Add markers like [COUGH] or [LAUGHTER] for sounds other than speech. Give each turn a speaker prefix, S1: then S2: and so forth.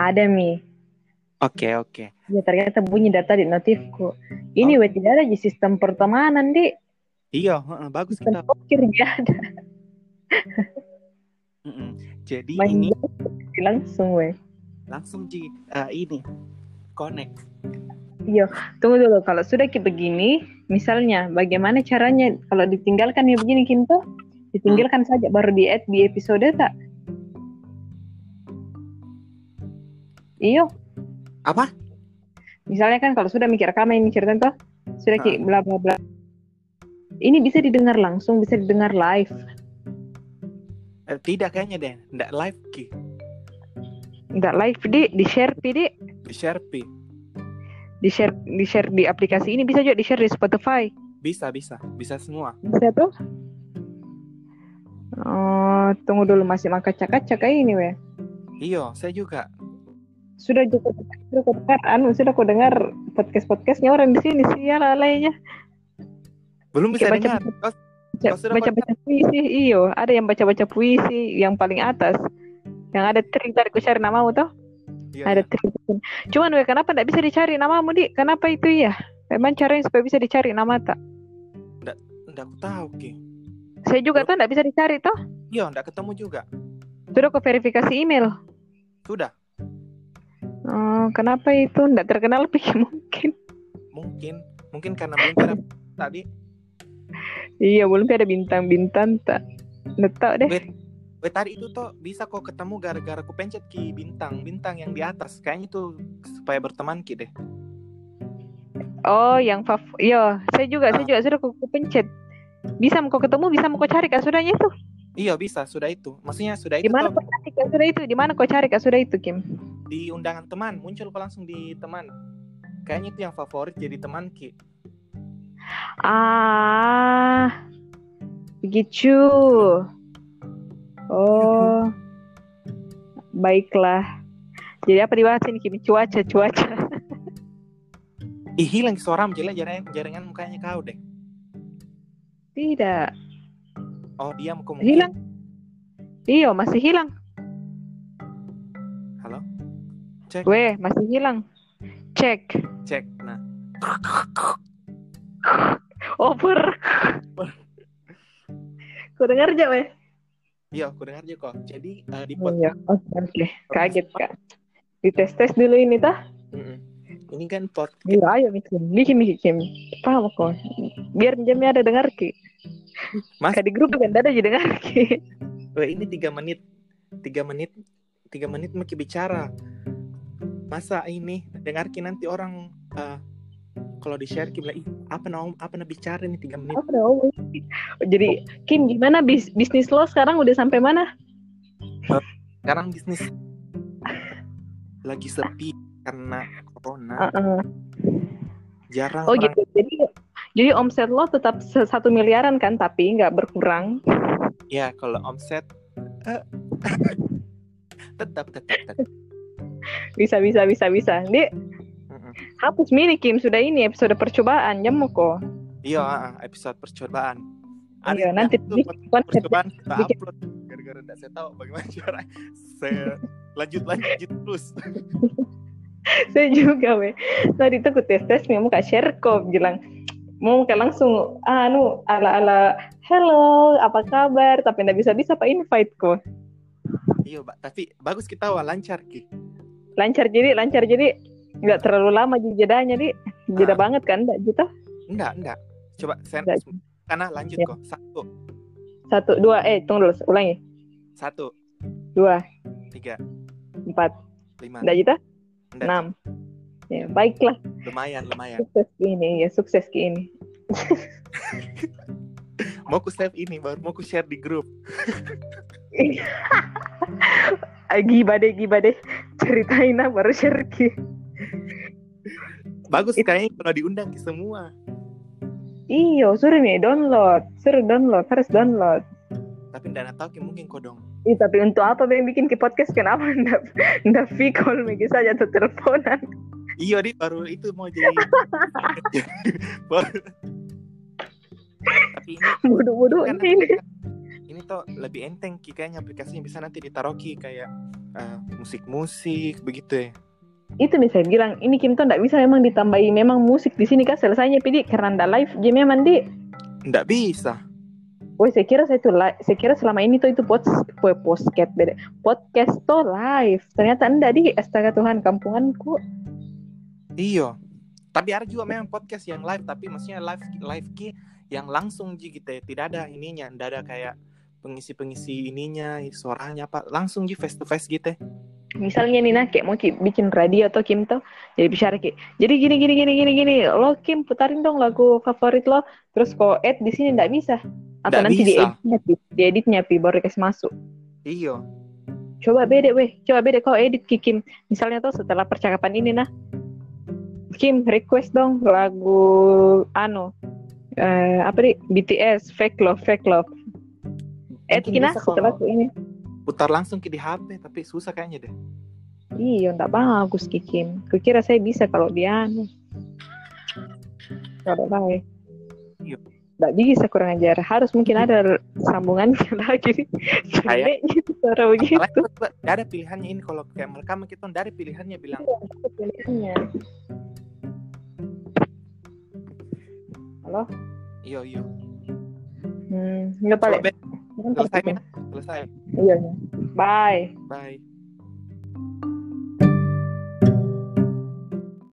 S1: Ada mi.
S2: Oke oke.
S1: Ya ternyata bunyi data di notifku. Ini oh. tidak ada di sistem pertemanan di.
S2: Iya, uh, bagus
S1: Sistem
S2: kita.
S1: pokir ada. [LAUGHS]
S2: Jadi
S1: Main
S2: ini
S1: langsung weh.
S2: langsung di eh, ini connect.
S1: Iya, tunggu dulu. Kalau sudah kayak begini, misalnya bagaimana caranya kalau ditinggalkan ya begini Kinto? Ditinggalkan saja baru di add di episode tak? Iyo,
S2: Apa?
S1: misalnya kan kalau sudah mikir ini cerita tuh, sudah
S2: Ah.
S1: kayak bla bla bla. Ini bisa didengar langsung, bisa didengar live.
S2: Eh, tidak kayaknya deh, nggak live ki.
S1: Enggak live di di share di
S2: Di share pi.
S1: di share di share di aplikasi ini bisa juga di share di Spotify.
S2: Bisa bisa bisa semua.
S1: Bisa tuh? Oh, tunggu dulu masih makan kaca-kaca kayak ini weh.
S2: Iya, saya juga.
S1: Sudah cukup sudah kau dengar anu sudah kau dengar podcast podcastnya orang di sini sih ya lainnya
S2: Belum bisa
S1: baca-
S2: dengar.
S1: Baca baca, baca? puisi iyo. Ada yang baca baca puisi yang paling atas. Yang ada trik tadi ku cari namamu tuh
S2: Iya,
S1: ada
S2: iya.
S1: trik cuman weh kenapa tidak bisa dicari namamu di kenapa itu ya memang caranya supaya bisa dicari nama tak?
S2: Nggak aku tahu ki.
S1: saya juga tuh tidak bisa dicari toh?
S2: Iya, nggak ketemu juga.
S1: sudah kau verifikasi email.
S2: Sudah.
S1: Oh, kenapa itu tidak terkenal pikir [LAUGHS] mungkin
S2: Mungkin mungkin karena belum ada tadi.
S1: iya belum ada bintang-bintang tak tahu deh
S2: Wait, wait tadi itu tuh bisa kok ketemu gara-gara aku pencet ki bintang bintang yang di atas. Kayaknya tuh supaya berteman ki deh.
S1: Oh, yang fav, iya, saya juga, saya
S2: Ah.
S1: juga sudah ku, ku pencet. Bisa mau ketemu, bisa mau cari kak sudahnya itu.
S2: Iya bisa, sudah itu. Maksudnya sudah
S1: Di
S2: itu
S1: mana
S2: tuh
S1: kau cari kak sudah itu? Di mana kau cari kak sudah itu, Kim?
S2: Di undangan teman muncul kok langsung di teman. Kayaknya itu yang favorit jadi teman ki.
S1: Ah, begitu. Oh, [LAUGHS] baiklah. Jadi apa dibahas ini Kim? Cuaca, cuaca.
S2: Ih hilang suara jelek jaringan, jaringan mukanya kau deh.
S1: Tidak,
S2: Oh dia mau mungkin.
S1: hilang. Iya, masih hilang.
S2: Cek,
S1: Weh, masih hilang. Cek.
S2: cek. Nah,
S1: Over. Kau dengar aja, weh?
S2: iya aku dengar juga kok. Jadi eh, di
S1: Oh,
S2: pot.
S1: iya. Oke, oke. Kaget, Kak. Dites-tes dulu ini, tah?
S2: Mm-mm. Ini kan pot.
S1: Iya, ayo, Mikim. Bikin, bikin, Kim. Paham kok. Biar jamnya ada dengar, Ki.
S2: Mas,
S1: Kak di grup kan ada aja dengar, Ki.
S2: Weh, ini tiga menit, tiga menit, tiga menit maki bicara. Masa ini dengarkin nanti orang eh, kalau di share bilang ih apa nama apa nama bicara nih tiga menit.
S1: Apa ngomong? Jadi, Kim, gimana bis bisnis lo sekarang udah sampai mana?
S2: Sekarang bisnis lagi sepi karena corona.
S1: Heeh.
S2: Jarang
S1: Oh
S2: orang
S1: gitu. Jadi, jadi omset lo tetap satu miliaran kan, tapi nggak berkurang.
S2: ya kalau omset eh, [LAUGHS] tetap tetap tetap.
S1: Bisa, bisa, bisa, bisa. Di, hapus mini, Kim. Sudah ini episode percobaan. Jam kok.
S2: Iya ah, episode percobaan.
S1: Iya, nanti konsep.
S2: percobaan kita upload gara-gara tidak saya tahu bagaimana [LAUGHS] cara saya lanjut lanjut terus. [LAUGHS]
S1: Saya juga, weh. Tadi tuh aku tes-tes, mau kak share kok. Bilang, mau kak langsung, anu, ala-ala, hello, apa kabar? Tapi nggak bisa-bisa apa invite kok.
S2: Iya. Tapi bagus kita wah lancar ki.
S1: Lancar jadi, lancar jadi. Nggak terlalu lama jedanya, di. Jeda
S2: Ah.
S1: banget kan, Mbak Juta?
S2: Enggak, enggak. Coba saya
S1: Enggak.
S2: karena lanjut
S1: Ya.
S2: kok. Satu,
S1: Satu, dua, eh, tunggu dulu, ulangi.
S2: satu,
S1: Dua,
S2: tiga,
S1: empat,
S2: lima.
S1: Mbak Juta?
S2: Enggak.
S1: Enam. Ya, baiklah,
S2: Lumayan, lumayan.
S1: sukses ini, ya sukses ke ini. [LAUGHS]
S2: Mau ku save ini baru mau ku share di grup. [LAUGHS]
S1: Gibah deh, gibah deh. Ceritain baru share ke.
S2: Bagus
S1: It-
S2: kayaknya kalau diundang ke semua.
S1: Iyo, suruh nih download, suruh download, harus download.
S2: Tapi enggak tahu ki mungkin kok dong.
S1: Ih, tapi untuk apa yang bikin ke podcast kenapa ndak [LAUGHS] ndak call Megi saja atau teleponan?
S2: Iya, di baru itu mau jadi. [LAUGHS] Baru- Tapi ini
S1: Bodoh-bodoh
S2: kan
S1: ini.
S2: ini ini tuh lebih enteng Ki kayaknya aplikasinya bisa nanti ditaruh Ki kayak eh, musik-musik begitu ya.
S1: itu nih saya bilang ini Kim tuh nggak bisa memang ditambahi memang musik di sini kan selesainya pidi karena ndak live game memang di
S2: Nggak bisa.
S1: Woi, saya kira saya tuh saya kira selama ini tuh itu pod podcast beda. Podcast tuh live. Ternyata enggak di astaga Tuhan kampunganku.
S2: Iya. Tapi ada juga memang podcast yang live tapi maksudnya live live Ki yang langsung Ji gitu ya. Tidak ada ininya, tidak ada kayak pengisi-pengisi ininya, suaranya apa, langsung Ji face to face gitu. ya.
S1: Misalnya nih nah kayak mau Ki bikin radio atau Kim tuh jadi bicara kayak jadi gini gini gini gini gini lo Kim putarin dong lagu favorit lo terus kok add di sini nggak bisa atau
S2: Nggak
S1: nanti
S2: bisa.
S1: dieditnya Pi. dieditnya pi baru dikasih masuk
S2: Iya.
S1: coba beda weh coba beda kau edit Ki Kim misalnya tuh setelah percakapan ini nah Kim request dong lagu anu eh apa nih BTS Fake Love Fake Love Ed
S2: Mungkin
S1: kina
S2: bisa
S1: setelah
S2: kalau
S1: ini.
S2: Putar langsung ke di HP tapi susah kayaknya deh.
S1: iya nggak bagus Ki Kim kukira saya bisa kalau dia anu. Kalau baik.
S2: Iya.
S1: nggak bisa kurang ajar. Harus mungkin ada sambungannya [LAUGHS] lagi.
S2: Kayak-
S1: gitu cara begitu.
S2: Malah itu nggak ada pilihannya ini kalau kayak mereka kita nggak ada pilihannya bilang.
S1: Itu pilihannya. Halo?
S2: Iya iya.
S1: hmm nggak
S2: Coba
S1: paling
S2: selesai Mina, selesai.
S1: iya iya. bye
S2: Bye.